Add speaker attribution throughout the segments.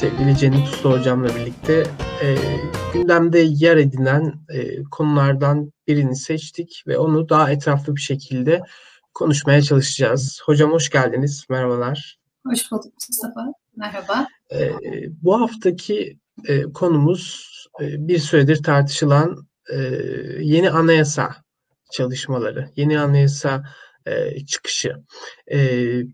Speaker 1: sevgili Cennet Usta hocamla birlikte e, gündemde yer edinen e, konulardan birini seçtik ve onu daha etraflı bir şekilde konuşmaya çalışacağız. Hocam hoş geldiniz. Merhabalar.
Speaker 2: Hoş bulduk Mustafa. Merhaba.
Speaker 1: E, bu haftaki e, konumuz e, bir süredir tartışılan e, yeni anayasa çalışmaları, yeni anayasa e, çıkışı. E,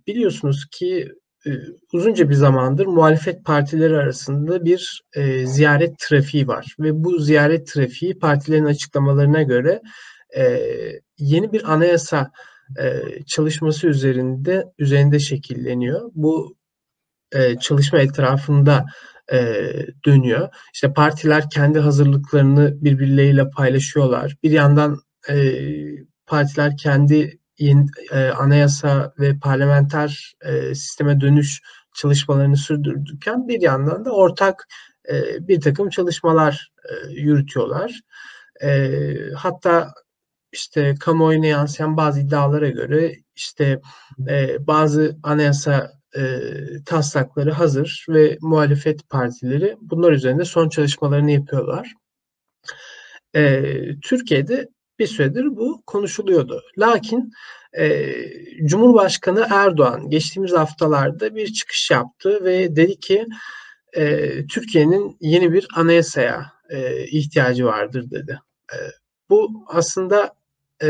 Speaker 1: biliyorsunuz ki e, uzunca bir zamandır muhalefet partileri arasında bir e, ziyaret trafiği var ve bu ziyaret trafiği partilerin açıklamalarına göre e, yeni bir anayasa e, çalışması üzerinde üzerinde şekilleniyor. Bu e, çalışma etrafında e, dönüyor. İşte partiler kendi hazırlıklarını birbirleriyle paylaşıyorlar. Bir yandan e, partiler kendi yeni, e, anayasa ve parlamenter e, sisteme dönüş çalışmalarını sürdürdükten bir yandan da ortak e, bir takım çalışmalar e, yürütüyorlar. E, hatta işte kamuoyuna yansıyan bazı iddialara göre işte e, bazı anayasa e, taslakları hazır ve muhalefet partileri bunlar üzerinde son çalışmalarını yapıyorlar. E, Türkiye'de bir süredir bu konuşuluyordu. Lakin e, Cumhurbaşkanı Erdoğan geçtiğimiz haftalarda bir çıkış yaptı ve dedi ki e, Türkiye'nin yeni bir anayasaya e, ihtiyacı vardır dedi. E, bu aslında e,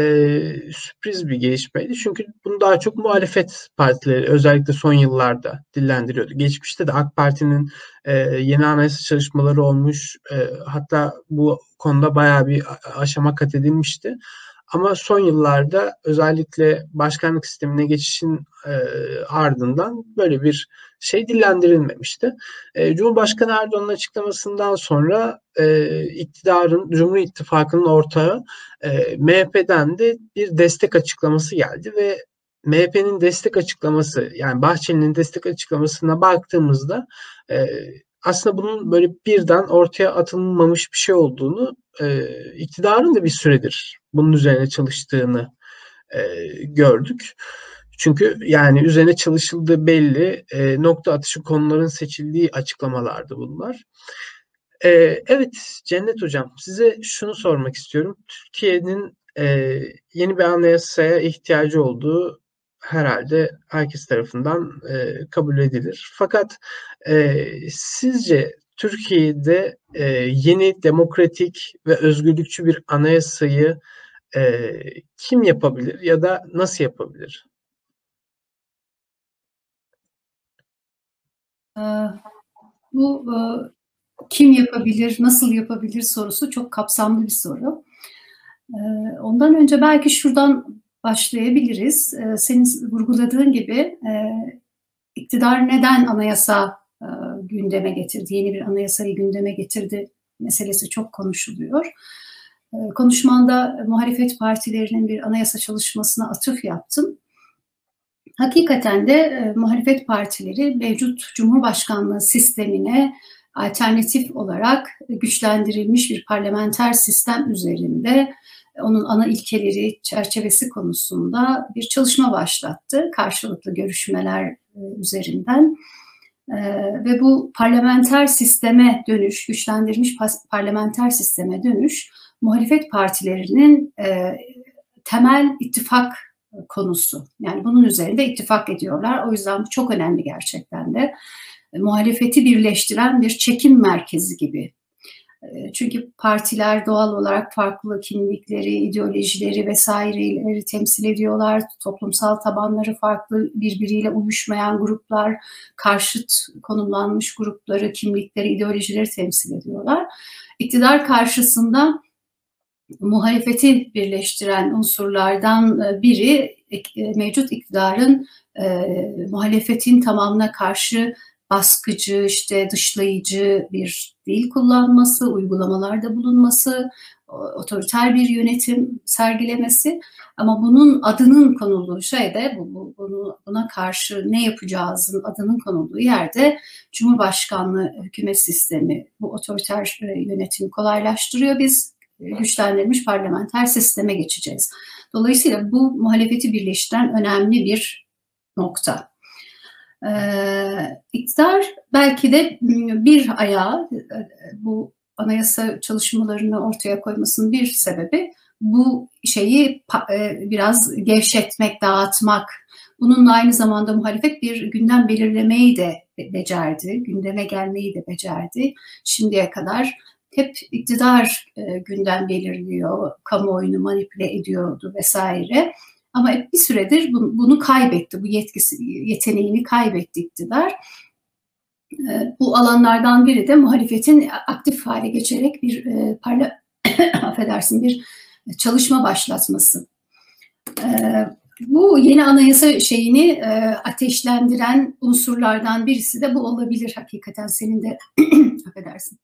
Speaker 1: sürpriz bir gelişmeydi. Çünkü bunu daha çok muhalefet partileri özellikle son yıllarda dillendiriyordu. Geçmişte de AK Parti'nin e, yeni anayasa çalışmaları olmuş. E, hatta bu konuda bayağı bir aşama kat edilmişti. Ama son yıllarda özellikle başkanlık sistemine geçişin e, ardından böyle bir şey dillendirilmemişti. E, Cumhurbaşkanı Erdoğan'ın açıklamasından sonra e, iktidarın, Cumhur İttifakı'nın ortağı MHP'den de bir destek açıklaması geldi ve MHP'nin destek açıklaması yani Bahçeli'nin destek açıklamasına baktığımızda aslında bunun böyle birden ortaya atılmamış bir şey olduğunu e, iktidarın da bir süredir bunun üzerine çalıştığını e, gördük. Çünkü yani üzerine çalışıldığı belli e, nokta atışı konuların seçildiği açıklamalardı bunlar. E, evet Cennet Hocam size şunu sormak istiyorum. Türkiye'nin e, yeni bir anayasaya ihtiyacı olduğu herhalde herkes tarafından e, kabul edilir. Fakat e, sizce Türkiye'de e, yeni demokratik ve özgürlükçü bir anayasayı e, kim yapabilir ya da nasıl yapabilir?
Speaker 2: Ee, bu e, kim yapabilir, nasıl yapabilir sorusu çok kapsamlı bir soru. Ee, ondan önce belki şuradan başlayabiliriz. Ee, senin vurguladığın gibi e, iktidar neden anayasa gündeme getirdi, yeni bir anayasayı gündeme getirdi meselesi çok konuşuluyor. E, konuşmanda muhalefet partilerinin bir anayasa çalışmasına atıf yaptım. Hakikaten de e, muhalefet partileri mevcut Cumhurbaşkanlığı sistemine alternatif olarak güçlendirilmiş bir parlamenter sistem üzerinde onun ana ilkeleri çerçevesi konusunda bir çalışma başlattı karşılıklı görüşmeler üzerinden. Ee, ve bu parlamenter sisteme dönüş, güçlendirilmiş parlamenter sisteme dönüş muhalefet partilerinin e, temel ittifak konusu. Yani bunun üzerinde ittifak ediyorlar. O yüzden bu çok önemli gerçekten de. E, muhalefeti birleştiren bir çekim merkezi gibi çünkü partiler doğal olarak farklı kimlikleri, ideolojileri vesaireleri temsil ediyorlar. Toplumsal tabanları farklı, birbiriyle uyuşmayan gruplar, karşıt konumlanmış grupları, kimlikleri, ideolojileri temsil ediyorlar. İktidar karşısında muhalefeti birleştiren unsurlardan biri mevcut iktidarın e, muhalefetin tamamına karşı baskıcı, işte dışlayıcı bir dil kullanması, uygulamalarda bulunması, otoriter bir yönetim sergilemesi ama bunun adının konulduğu şeyde bu, bu, bunu, buna karşı ne yapacağızın adının konulduğu yerde Cumhurbaşkanlığı hükümet sistemi bu otoriter e, yönetimi kolaylaştırıyor. Biz güçlendirilmiş parlamenter sisteme geçeceğiz. Dolayısıyla bu muhalefeti birleştiren önemli bir nokta. E, iktidar belki de bir ayağı bu anayasa çalışmalarını ortaya koymasının bir sebebi bu şeyi biraz gevşetmek, dağıtmak. Bununla aynı zamanda muhalefet bir gündem belirlemeyi de becerdi, gündeme gelmeyi de becerdi. Şimdiye kadar hep iktidar e, gündem belirliyor, kamuoyunu manipüle ediyordu vesaire. Ama bir süredir bunu kaybetti, bu yetkisi, yeteneğini kaybetti iktidar. E, bu alanlardan biri de muhalefetin aktif hale geçerek bir e, parla affedersin bir çalışma başlatması. E, bu yeni anayasa şeyini e, ateşlendiren unsurlardan birisi de bu olabilir hakikaten senin de affedersin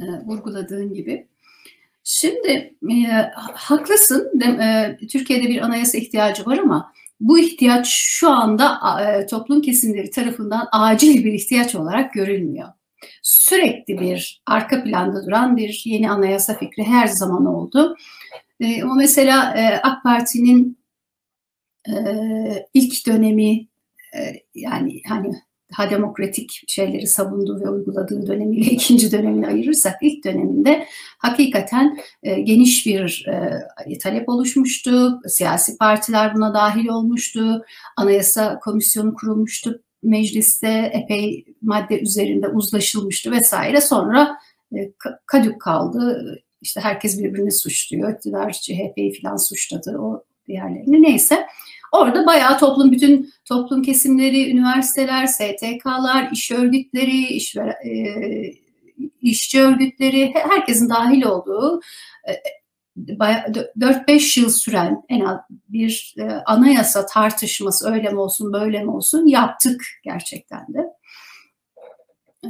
Speaker 2: e, vurguladığın gibi. Şimdi e, haklısın. De, e, Türkiye'de bir anayasa ihtiyacı var ama bu ihtiyaç şu anda e, toplum kesimleri tarafından acil bir ihtiyaç olarak görülmüyor. Sürekli bir arka planda duran bir yeni anayasa fikri her zaman oldu. E, ama mesela e, AK Parti'nin e, ilk dönemi e, yani hani daha demokratik şeyleri savunduğu ve uyguladığı dönemiyle ikinci dönemini ayırırsak ilk döneminde hakikaten e, geniş bir e, talep oluşmuştu. Siyasi partiler buna dahil olmuştu. Anayasa komisyonu kurulmuştu. Mecliste epey madde üzerinde uzlaşılmıştı vesaire. Sonra e, kadük kaldı. İşte herkes birbirini suçluyor. İktidar CHP'yi falan suçladı. O diğerlerini neyse. Orada bayağı toplum, bütün toplum kesimleri, üniversiteler, STK'lar, iş örgütleri, iş, e, işçi örgütleri, herkesin dahil olduğu e, 4-5 yıl süren en az bir e, anayasa tartışması öyle mi olsun böyle mi olsun yaptık gerçekten de.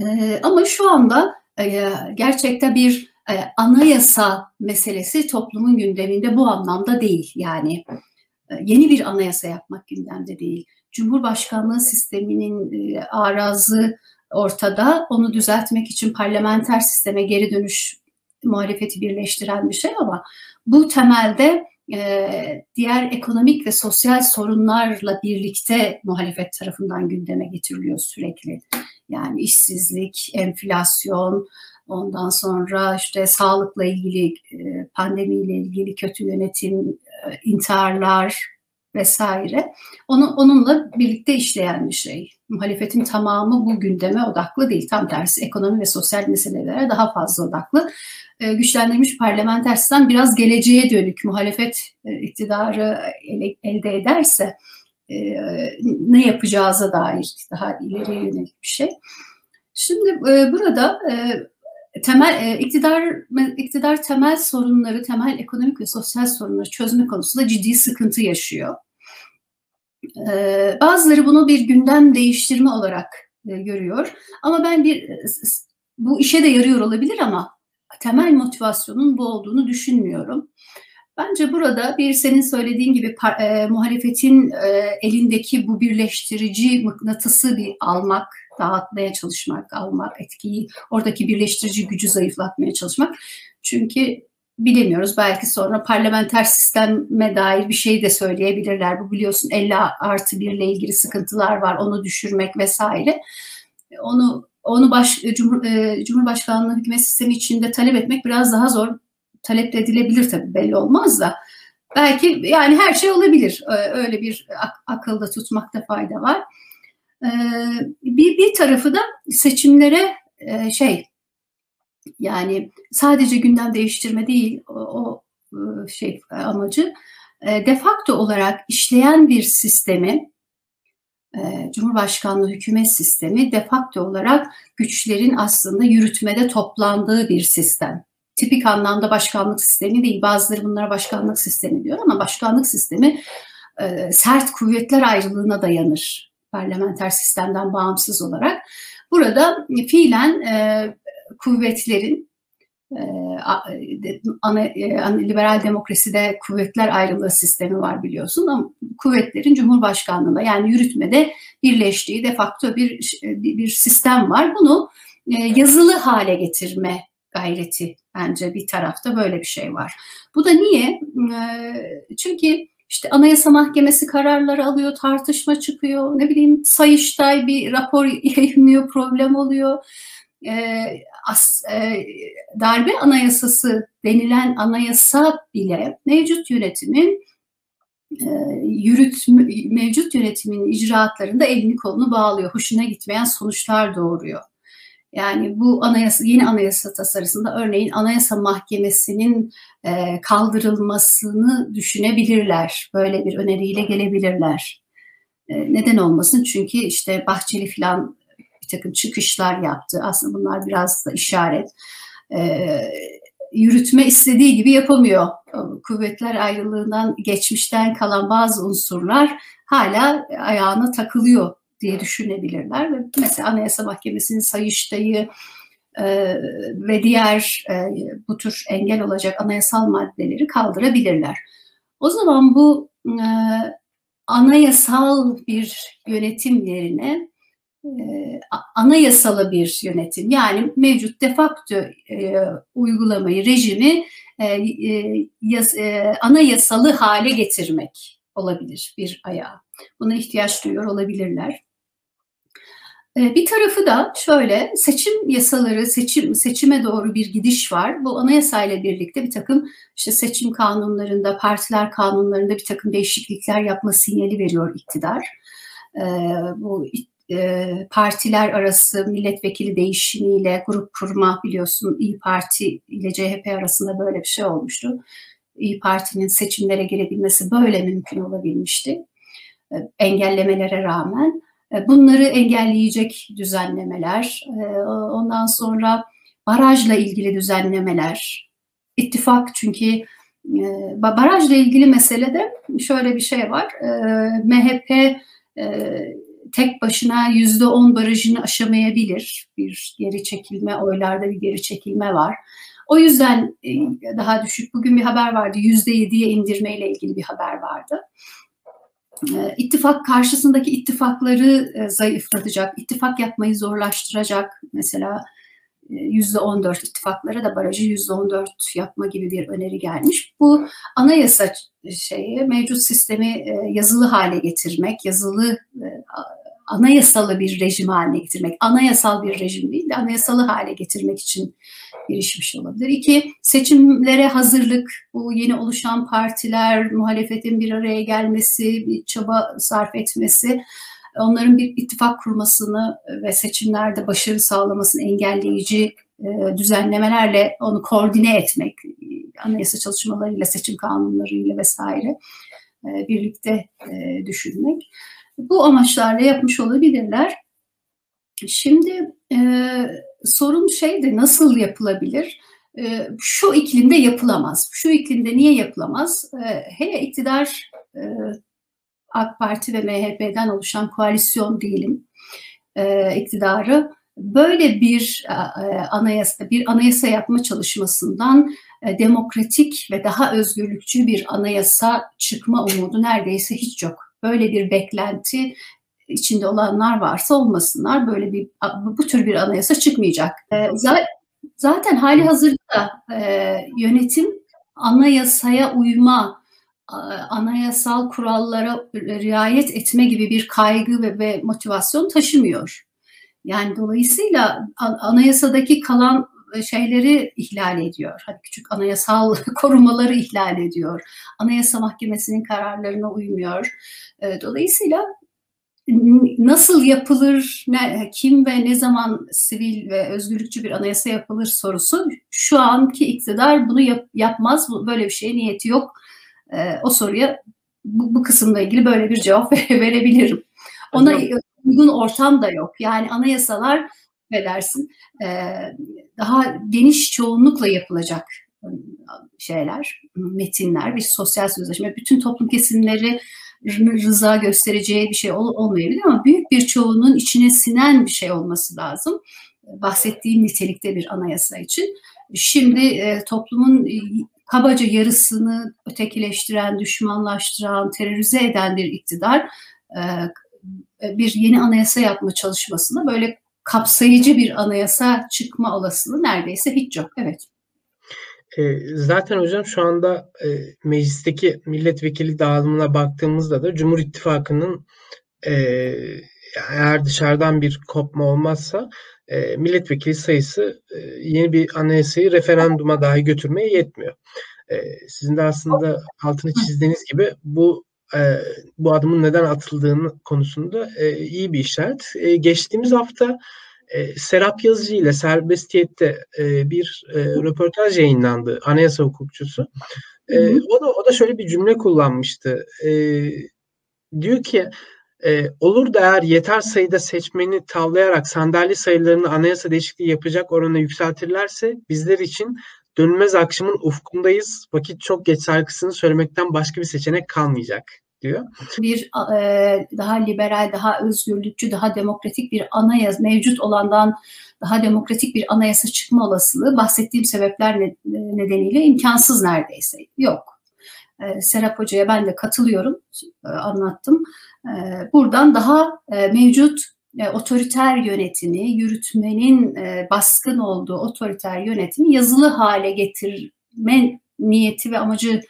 Speaker 2: E, ama şu anda e, gerçekten bir e, anayasa meselesi toplumun gündeminde bu anlamda değil. Yani e, yeni bir anayasa yapmak gündemde değil. Cumhurbaşkanlığı sisteminin e, arazı ortada. Onu düzeltmek için parlamenter sisteme geri dönüş muhalefeti birleştiren bir şey ama bu temelde e, diğer ekonomik ve sosyal sorunlarla birlikte muhalefet tarafından gündeme getiriliyor sürekli. Yani işsizlik, enflasyon, ondan sonra işte sağlıkla ilgili, pandemiyle ilgili kötü yönetim, intiharlar vesaire. Onu, onunla birlikte işleyen bir şey. Muhalefetin tamamı bu gündeme odaklı değil. Tam tersi ekonomi ve sosyal meselelere daha fazla odaklı. E, güçlendirilmiş parlamenter sistem biraz geleceğe dönük muhalefet e, iktidarı ele, elde ederse e, ne yapacağıza dair daha ileriye yönelik bir şey. Şimdi e, burada e, temel e, iktidar iktidar temel sorunları, temel ekonomik ve sosyal sorunları çözme konusunda ciddi sıkıntı yaşıyor. E, bazıları bunu bir gündem değiştirme olarak e, görüyor. Ama ben bir bu işe de yarıyor olabilir ama temel motivasyonun bu olduğunu düşünmüyorum. Bence burada bir senin söylediğin gibi e, muhalefetin e, elindeki bu birleştirici mıknatısı bir almak, dağıtmaya çalışmak, almak, etkiyi, oradaki birleştirici gücü zayıflatmaya çalışmak. Çünkü bilemiyoruz belki sonra parlamenter sisteme dair bir şey de söyleyebilirler. Bu biliyorsun 50 artı 1 ile ilgili sıkıntılar var, onu düşürmek vesaire. Onu onu baş, Cumhur, e, Cumhurbaşkanlığı hükümet sistemi içinde talep etmek biraz daha zor. Talep edilebilir tabii belli olmaz da. Belki yani her şey olabilir. Öyle bir ak- akılda tutmakta fayda var. Ee, bir, bir tarafı da seçimlere e, şey yani sadece gündem değiştirme değil o, o e, şey amacı e, de facto olarak işleyen bir sistemi Cumhurbaşkanlığı hükümet sistemi de facto olarak güçlerin aslında yürütmede toplandığı bir sistem. Tipik anlamda başkanlık sistemi değil. Bazıları bunlara başkanlık sistemi diyor ama başkanlık sistemi sert kuvvetler ayrılığına dayanır parlamenter sistemden bağımsız olarak. Burada fiilen e, kuvvetlerin e, ana, e, liberal demokraside kuvvetler ayrılığı sistemi var biliyorsun ama kuvvetlerin Cumhurbaşkanlığında yani yürütmede birleştiği de facto bir bir sistem var. Bunu e, yazılı hale getirme gayreti bence bir tarafta böyle bir şey var. Bu da niye? Çünkü işte Anayasa Mahkemesi kararları alıyor, tartışma çıkıyor, ne bileyim Sayıştay bir rapor yayınlıyor, problem oluyor. As, e, darbe anayasası denilen anayasa bile mevcut yönetimin e, yürüt mevcut yönetimin icraatlarında elini kolunu bağlıyor. Hoşuna gitmeyen sonuçlar doğuruyor. Yani bu anayasa yeni anayasa tasarısında örneğin Anayasa Mahkemesi'nin e, kaldırılmasını düşünebilirler. Böyle bir öneriyle gelebilirler. E, neden olmasın? Çünkü işte Bahçeli falan bir takım çıkışlar yaptı. Aslında bunlar biraz da işaret. E, yürütme istediği gibi yapamıyor. Kuvvetler ayrılığından geçmişten kalan bazı unsurlar hala ayağına takılıyor diye düşünebilirler. Mesela Anayasa Mahkemesi'nin Sayıştay'ı e, ve diğer e, bu tür engel olacak anayasal maddeleri kaldırabilirler. O zaman bu e, anayasal bir yönetim yerine e, anayasalı bir yönetim yani mevcut defakto e, uygulamayı, rejimi e, e, e, anayasalı hale getirmek olabilir bir ayağı. Buna ihtiyaç duyuyor olabilirler. Bir tarafı da şöyle seçim yasaları, seçim seçime doğru bir gidiş var. Bu anayasayla birlikte bir takım işte seçim kanunlarında, partiler kanunlarında bir takım değişiklikler yapma sinyali veriyor iktidar. Bu e, partiler arası milletvekili değişimiyle grup kurma biliyorsun İyi Parti ile CHP arasında böyle bir şey olmuştu. İyi Parti'nin seçimlere girebilmesi böyle mümkün olabilmişti. Ee, engellemelere rağmen. E, bunları engelleyecek düzenlemeler, e, ondan sonra barajla ilgili düzenlemeler, ittifak çünkü e, barajla ilgili meselede şöyle bir şey var. MHP tek başına yüzde on barajını aşamayabilir. Bir geri çekilme, oylarda bir geri çekilme var. O yüzden daha düşük. Bugün bir haber vardı. Yüzde yediye indirmeyle ilgili bir haber vardı. E, ittifak karşısındaki ittifakları e, zayıflatacak, ittifak yapmayı zorlaştıracak. Mesela e, %14 ittifaklara da barajı yüzde 14 yapma gibi bir öneri gelmiş. Bu anayasa şeyi mevcut sistemi yazılı hale getirmek, yazılı anayasalı bir rejim haline getirmek, anayasal bir rejim değil de anayasalı hale getirmek için girişmiş olabilir. İki, seçimlere hazırlık, bu yeni oluşan partiler, muhalefetin bir araya gelmesi, bir çaba sarf etmesi, onların bir ittifak kurmasını ve seçimlerde başarı sağlamasını engelleyici e, düzenlemelerle onu koordine etmek, anayasa çalışmalarıyla, seçim kanunlarıyla vesaire e, birlikte e, düşünmek. Bu amaçlarla yapmış olabilirler. Şimdi e, sorun şey de nasıl yapılabilir? E, şu iklimde yapılamaz. Şu iklimde niye yapılamaz? E, hele iktidar e, AK Parti ve MHP'den oluşan koalisyon diyelim e, iktidarı böyle bir e, anayasa bir anayasa yapma çalışmasından e, demokratik ve daha özgürlükçü bir anayasa çıkma umudu neredeyse hiç yok. Böyle bir beklenti içinde olanlar varsa olmasınlar. Böyle bir bu tür bir anayasa çıkmayacak. E, zaten hali hazırda e, yönetim anayasaya uyma, anayasal kurallara riayet etme gibi bir kaygı ve, ve motivasyon taşımıyor. Yani dolayısıyla anayasadaki kalan şeyleri ihlal ediyor. Hadi küçük anayasal korumaları ihlal ediyor. Anayasa Mahkemesi'nin kararlarına uymuyor. Dolayısıyla nasıl yapılır, ne, kim ve ne zaman sivil ve özgürlükçü bir anayasa yapılır sorusu şu anki iktidar bunu yap, yapmaz, böyle bir şeye niyeti yok. E, o soruya bu, bu kısımla ilgili böyle bir cevap verebilirim. Ona uygun ortam da yok. Yani anayasalar ve dersin e, daha geniş çoğunlukla yapılacak şeyler, metinler, bir sosyal sözleşme, bütün toplum kesimleri rıza göstereceği bir şey ol, olmayabilir ama büyük bir çoğunun içine sinen bir şey olması lazım. Bahsettiğim nitelikte bir anayasa için. Şimdi e, toplumun kabaca yarısını ötekileştiren, düşmanlaştıran, terörize eden bir iktidar e, bir yeni anayasa yapma çalışmasında böyle kapsayıcı bir anayasa çıkma olasılığı neredeyse hiç yok. Evet.
Speaker 1: E, zaten hocam şu anda e, meclisteki milletvekili dağılımına baktığımızda da Cumhur İttifakı'nın eğer dışarıdan bir kopma olmazsa e, milletvekili sayısı e, yeni bir anayasayı referanduma dahi götürmeye yetmiyor. E, sizin de aslında altını çizdiğiniz gibi bu e, bu adımın neden atıldığını konusunda e, iyi bir işaret. E, geçtiğimiz hafta e, Serap Yazıcı ile Serbestiyet'te e, bir e, röportaj yayınlandı anayasa hukukçusu. E, o da o da şöyle bir cümle kullanmıştı. E, diyor ki e, olur da eğer yeter sayıda seçmeni tavlayarak sandalye sayılarını anayasa değişikliği yapacak orana yükseltirlerse bizler için dönülmez akşamın ufkundayız. Vakit çok geç şarkısını söylemekten başka bir seçenek kalmayacak diyor.
Speaker 2: Bir e, daha liberal, daha özgürlükçü, daha demokratik bir anayasa mevcut olandan daha demokratik bir anayasa çıkma olasılığı bahsettiğim sebepler nedeniyle imkansız neredeyse. Yok. E, Serap Hoca'ya ben de katılıyorum, e, anlattım. E, buradan daha e, mevcut e, otoriter yönetimi, yürütmenin e, baskın olduğu otoriter yönetimi yazılı hale getirme niyeti ve amacı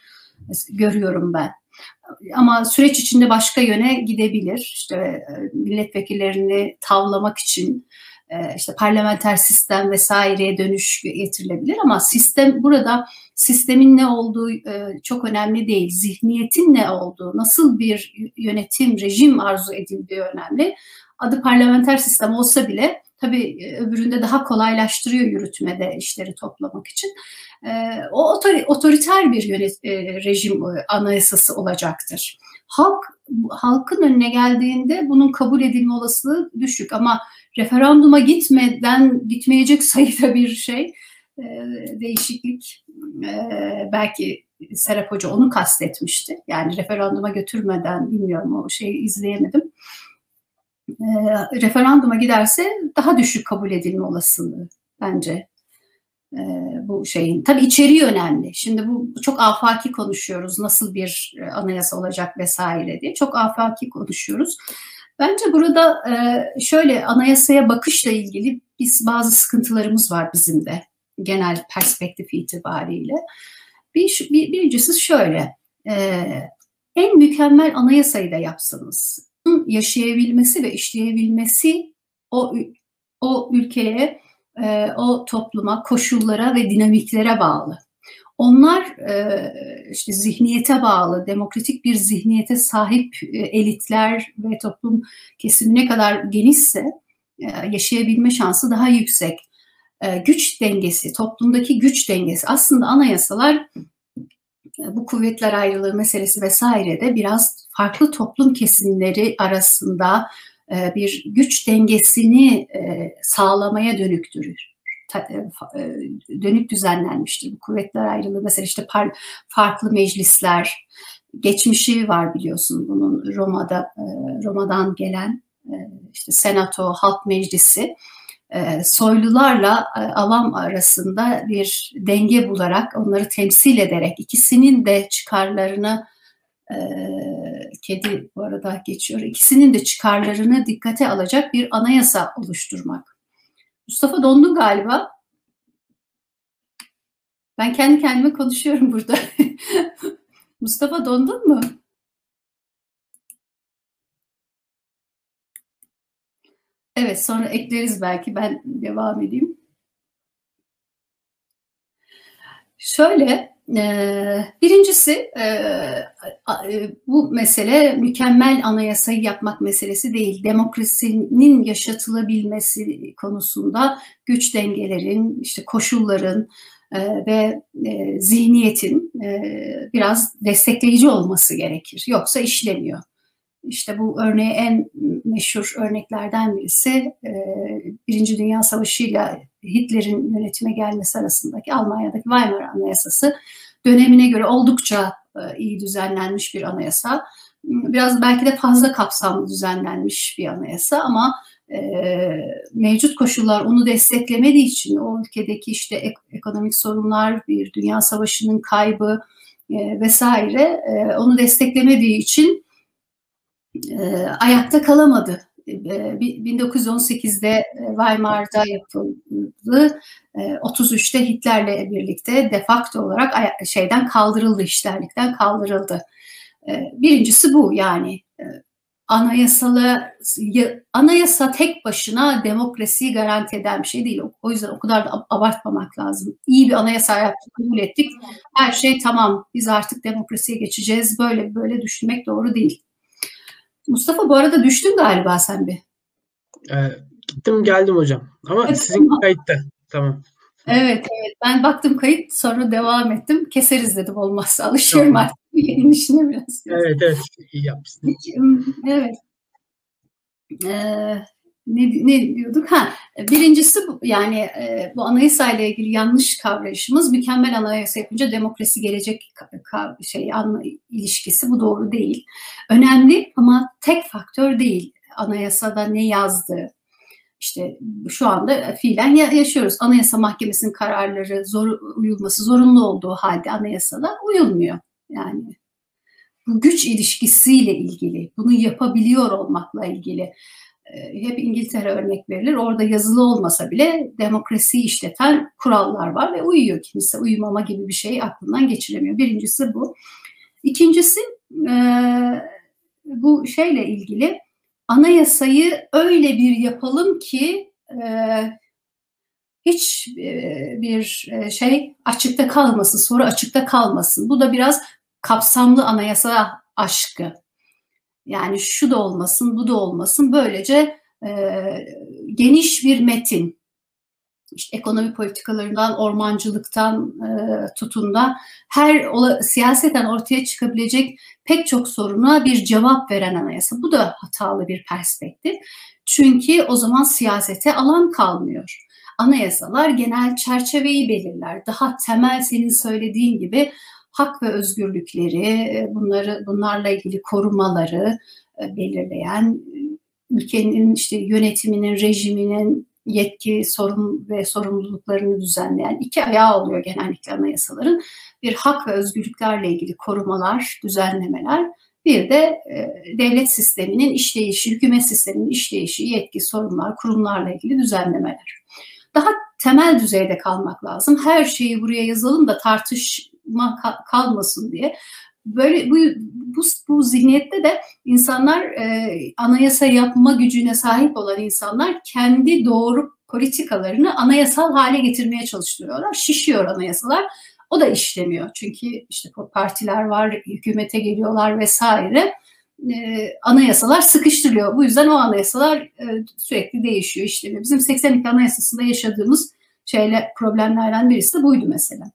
Speaker 2: görüyorum ben. Ama süreç içinde başka yöne gidebilir. İşte milletvekillerini tavlamak için işte parlamenter sistem vesaireye dönüş getirilebilir ama sistem burada sistemin ne olduğu e, çok önemli değil. Zihniyetin ne olduğu, nasıl bir yönetim, rejim arzu edildiği önemli. Adı parlamenter sistem olsa bile tabii öbüründe daha kolaylaştırıyor yürütmede işleri toplamak için. O otoriter bir yönet, rejim anayasası olacaktır. Halk halkın önüne geldiğinde bunun kabul edilme olasılığı düşük ama referanduma gitmeden gitmeyecek sayıda bir şey değişiklik belki Serap Hoca onu kastetmişti. Yani referanduma götürmeden bilmiyorum o şeyi izleyemedim. referanduma giderse daha düşük kabul edilme olasılığı bence bu şeyin. Tabii içeriği önemli. Şimdi bu çok afaki konuşuyoruz. Nasıl bir anayasa olacak vesaire diye. Çok afaki konuşuyoruz. Bence burada şöyle anayasaya bakışla ilgili biz bazı sıkıntılarımız var bizim de genel perspektif itibariyle. Bir, bir, birincisi şöyle, en mükemmel anayasayı da yapsanız, yaşayabilmesi ve işleyebilmesi o o ülkeye, o topluma, koşullara ve dinamiklere bağlı. Onlar e, işte zihniyete bağlı, demokratik bir zihniyete sahip e, elitler ve toplum kesimi ne kadar genişse e, yaşayabilme şansı daha yüksek. Güç dengesi, toplumdaki güç dengesi aslında anayasalar bu kuvvetler ayrılığı meselesi vesaire de biraz farklı toplum kesimleri arasında bir güç dengesini sağlamaya dönüktür e, e, dönük düzenlenmiştir. Bu kuvvetler ayrılığı mesela işte farklı meclisler, geçmişi var biliyorsun bunun Roma'da e, Roma'dan gelen işte Senato, Halk Meclisi soylularla avam arasında bir denge bularak onları temsil ederek ikisinin de çıkarlarını kedi bu arada geçiyor ikisinin de çıkarlarını dikkate alacak bir anayasa oluşturmak. Mustafa dondun galiba. Ben kendi kendime konuşuyorum burada. Mustafa dondun mu? Evet sonra ekleriz belki ben devam edeyim. Şöyle Birincisi bu mesele mükemmel anayasayı yapmak meselesi değil. Demokrasinin yaşatılabilmesi konusunda güç dengelerin, işte koşulların ve zihniyetin biraz destekleyici olması gerekir. Yoksa işlemiyor. İşte bu örneği en meşhur örneklerden birisi Birinci Dünya Savaşı ile Hitler'in yönetime gelmesi arasındaki Almanya'daki Weimar Anayasası dönemine göre oldukça iyi düzenlenmiş bir anayasa. Biraz belki de fazla kapsamlı düzenlenmiş bir anayasa ama e, mevcut koşullar onu desteklemediği için o ülkedeki işte ek, ekonomik sorunlar, bir dünya savaşının kaybı e, vesaire e, onu desteklemediği için e, ayakta kalamadı. 1918'de Weimar'da yapıldı. 33'te Hitler'le birlikte defakto olarak şeyden kaldırıldı, işlerlikten kaldırıldı. Birincisi bu yani anayasalı anayasa tek başına demokrasiyi garanti eden bir şey değil. O yüzden o kadar da abartmamak lazım. İyi bir anayasa yaptık, kabul ettik. Her şey tamam. Biz artık demokrasiye geçeceğiz. Böyle böyle düşünmek doğru değil. Mustafa bu arada düştün galiba sen bir.
Speaker 1: Ee, gittim geldim hocam. Ama evet, sizin tamam. kayıtta. Tamam.
Speaker 2: Evet, evet. Ben baktım kayıt sonra devam ettim. Keseriz dedim olmazsa. Alışıyorum tamam. artık inişine biraz.
Speaker 1: Evet, evet. İyi yapmışsın.
Speaker 2: Evet. Ee, ne, ne diyorduk? Ha, birincisi yani e, bu anayasa ile ilgili yanlış kavrayışımız mükemmel anayasa yapınca demokrasi gelecek şey anla, ilişkisi bu doğru değil. Önemli ama tek faktör değil. Anayasada ne yazdığı, işte şu anda fiilen yaşıyoruz. Anayasa Mahkemesi'nin kararları zor, uyulması zorunlu olduğu halde anayasada uyulmuyor. Yani bu güç ilişkisiyle ilgili, bunu yapabiliyor olmakla ilgili hep İngiltere örnek verilir. Orada yazılı olmasa bile demokrasiyi işleten kurallar var ve uyuyor kimse. Uyumama gibi bir şey aklından geçiremiyor. Birincisi bu. İkincisi bu şeyle ilgili anayasayı öyle bir yapalım ki hiç bir şey açıkta kalmasın, soru açıkta kalmasın. Bu da biraz kapsamlı anayasa aşkı. Yani şu da olmasın, bu da olmasın. Böylece e, geniş bir metin, işte ekonomi politikalarından, ormancılıktan e, tutun her ola, siyaseten ortaya çıkabilecek pek çok soruna bir cevap veren anayasa. Bu da hatalı bir perspektif. Çünkü o zaman siyasete alan kalmıyor. Anayasalar genel çerçeveyi belirler. Daha temel senin söylediğin gibi hak ve özgürlükleri, e, bunları bunlarla ilgili korumaları e, belirleyen ülkenin işte yönetiminin, rejiminin yetki, sorun ve sorumluluklarını düzenleyen iki ayağı oluyor genellikle anayasaların. Bir hak ve özgürlüklerle ilgili korumalar, düzenlemeler, bir de e, devlet sisteminin işleyişi, hükümet sisteminin işleyişi, yetki, sorunlar, kurumlarla ilgili düzenlemeler. Daha temel düzeyde kalmak lazım. Her şeyi buraya yazalım da tartış kalmasın diye. Böyle bu, bu, bu zihniyette de insanlar e, anayasa yapma gücüne sahip olan insanlar kendi doğru politikalarını anayasal hale getirmeye çalışıyorlar. Şişiyor anayasalar. O da işlemiyor. Çünkü işte partiler var, hükümete geliyorlar vesaire. E, anayasalar sıkıştırılıyor. Bu yüzden o anayasalar e, sürekli değişiyor, işlemiyor. Bizim 82 Anayasası'nda yaşadığımız şeyle problemlerden birisi de buydu mesela.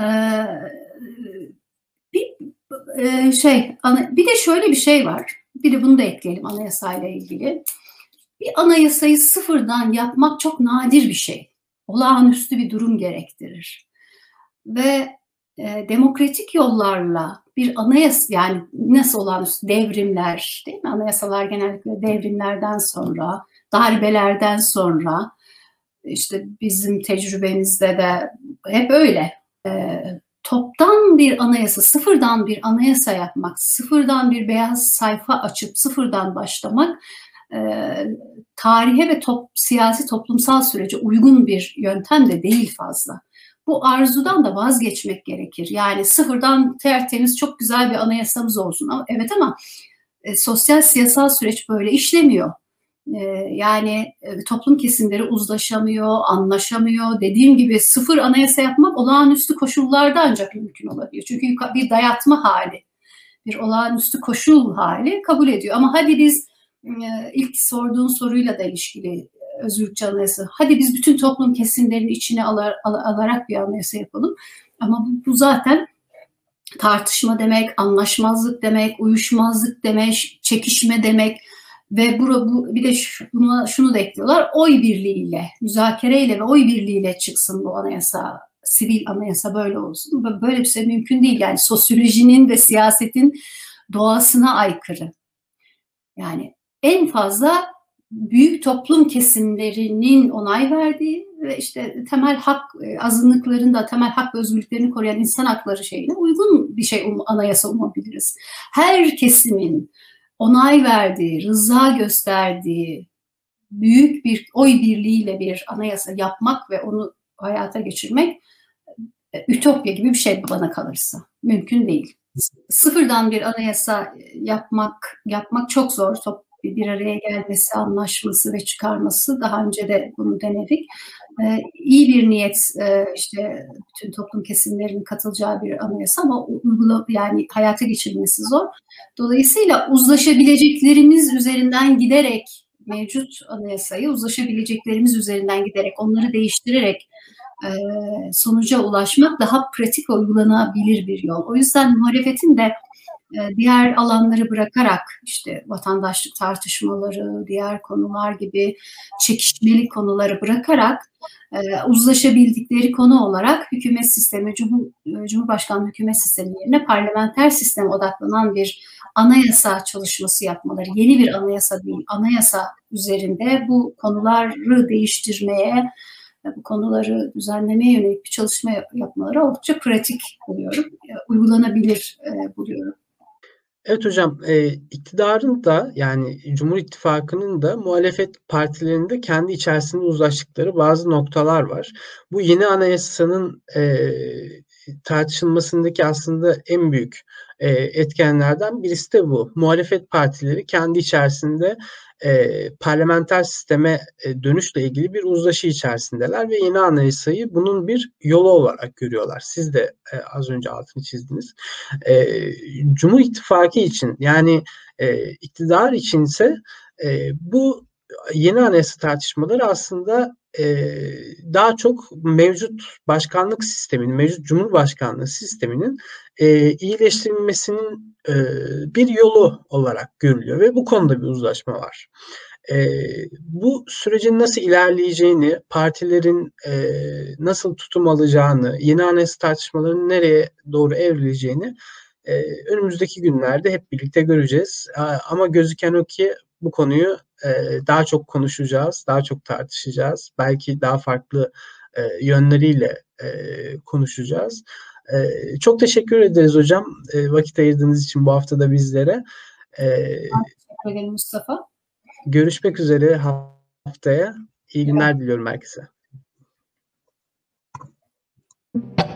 Speaker 2: Ee, bir e, şey bir de şöyle bir şey var. Bir de bunu da ekleyelim anayasayla ilgili. Bir anayasayı sıfırdan yapmak çok nadir bir şey. Olağanüstü bir durum gerektirir. Ve e, demokratik yollarla bir anayasa yani nasıl olağanüstü devrimler değil mi? Anayasalar genellikle devrimlerden sonra, darbelerden sonra işte bizim tecrübemizde de hep öyle e, toptan bir anayasa, sıfırdan bir anayasa yapmak, sıfırdan bir beyaz sayfa açıp sıfırdan başlamak e, tarihe ve top, siyasi toplumsal sürece uygun bir yöntem de değil fazla. Bu arzudan da vazgeçmek gerekir. Yani sıfırdan tertemiz çok güzel bir anayasamız olsun. Evet ama e, sosyal siyasal süreç böyle işlemiyor. Ee, yani e, toplum kesimleri uzlaşamıyor, anlaşamıyor. Dediğim gibi sıfır anayasa yapmak olağanüstü koşullarda ancak mümkün olabiliyor. Çünkü bir dayatma hali, bir olağanüstü koşul hali kabul ediyor. Ama hadi biz e, ilk sorduğun soruyla da ilişkili özgürlükçü anayasa. Hadi biz bütün toplum kesimlerini içine alar, alarak bir anayasa yapalım. Ama bu, bu zaten tartışma demek, anlaşmazlık demek, uyuşmazlık demek, çekişme demek, ve bu, bu bir de şunu, şunu da ekliyorlar. Oy birliğiyle, müzakereyle ve oy birliğiyle çıksın bu anayasa. Sivil anayasa böyle olsun. Böyle bir şey mümkün değil. Yani sosyolojinin ve siyasetin doğasına aykırı. Yani en fazla büyük toplum kesimlerinin onay verdiği ve işte temel hak e, azınlıklarında temel hak ve özgürlüklerini koruyan insan hakları şeyine uygun bir şey um, anayasa umabiliriz. Her kesimin onay verdiği, rıza gösterdiği büyük bir oy birliğiyle bir anayasa yapmak ve onu hayata geçirmek e, ütopya gibi bir şey bana kalırsa. Mümkün değil. Sıfırdan bir anayasa yapmak yapmak çok zor. Top, bir araya gelmesi, anlaşması ve çıkarması daha önce de bunu denedik. Ee, iyi bir niyet e, işte bütün toplum kesimlerinin katılacağı bir anayasa ama uygula yani hayata geçirilmesi zor. Dolayısıyla uzlaşabileceklerimiz üzerinden giderek mevcut anayasayı uzlaşabileceklerimiz üzerinden giderek onları değiştirerek e, sonuca ulaşmak daha pratik uygulanabilir bir yol. O yüzden muhalefetin de e, diğer alanları bırakarak işte vatandaşlık tartışmaları, diğer konular gibi çekişmeli konuları bırakarak e, uzlaşabildikleri konu olarak hükümet sistemi, Cumhur, e, Cumhurbaşkanlığı hükümet sistemi yerine parlamenter sisteme odaklanan bir anayasa çalışması yapmaları, yeni bir anayasa değil, anayasa üzerinde bu konuları değiştirmeye, bu konuları düzenlemeye yönelik bir çalışma yapmaları oldukça pratik buluyorum, uygulanabilir buluyorum.
Speaker 1: Evet hocam, e, iktidarın da yani Cumhur İttifakı'nın da muhalefet partilerinin de kendi içerisinde uzlaştıkları bazı noktalar var. Bu yeni anayasanın e, tartışılmasındaki aslında en büyük e, etkenlerden birisi de bu. Muhalefet partileri kendi içerisinde e, parlamenter sisteme e, dönüşle ilgili bir uzlaşı içerisindeler ve yeni anayasayı bunun bir yolu olarak görüyorlar. Siz de e, az önce altını çizdiniz. E, Cumhur İttifakı için yani e, iktidar içinse e, bu yeni anayasa tartışmaları aslında e, daha çok mevcut başkanlık sisteminin, mevcut cumhurbaşkanlığı sisteminin e, iyileştirilmesinin e, bir yolu olarak görülüyor ve bu konuda bir uzlaşma var. E, bu sürecin nasıl ilerleyeceğini, partilerin e, nasıl tutum alacağını, yeni anayasa tartışmalarının nereye doğru evrileceğini e, önümüzdeki günlerde hep birlikte göreceğiz. Ama gözüken o ki bu konuyu e, daha çok konuşacağız, daha çok tartışacağız. Belki daha farklı e, yönleriyle e, konuşacağız. Çok teşekkür ederiz hocam vakit ayırdığınız için bu hafta da bizlere.
Speaker 2: Teşekkür ederim Mustafa.
Speaker 1: Görüşmek üzere haftaya. İyi günler evet. diliyorum herkese. Thank you.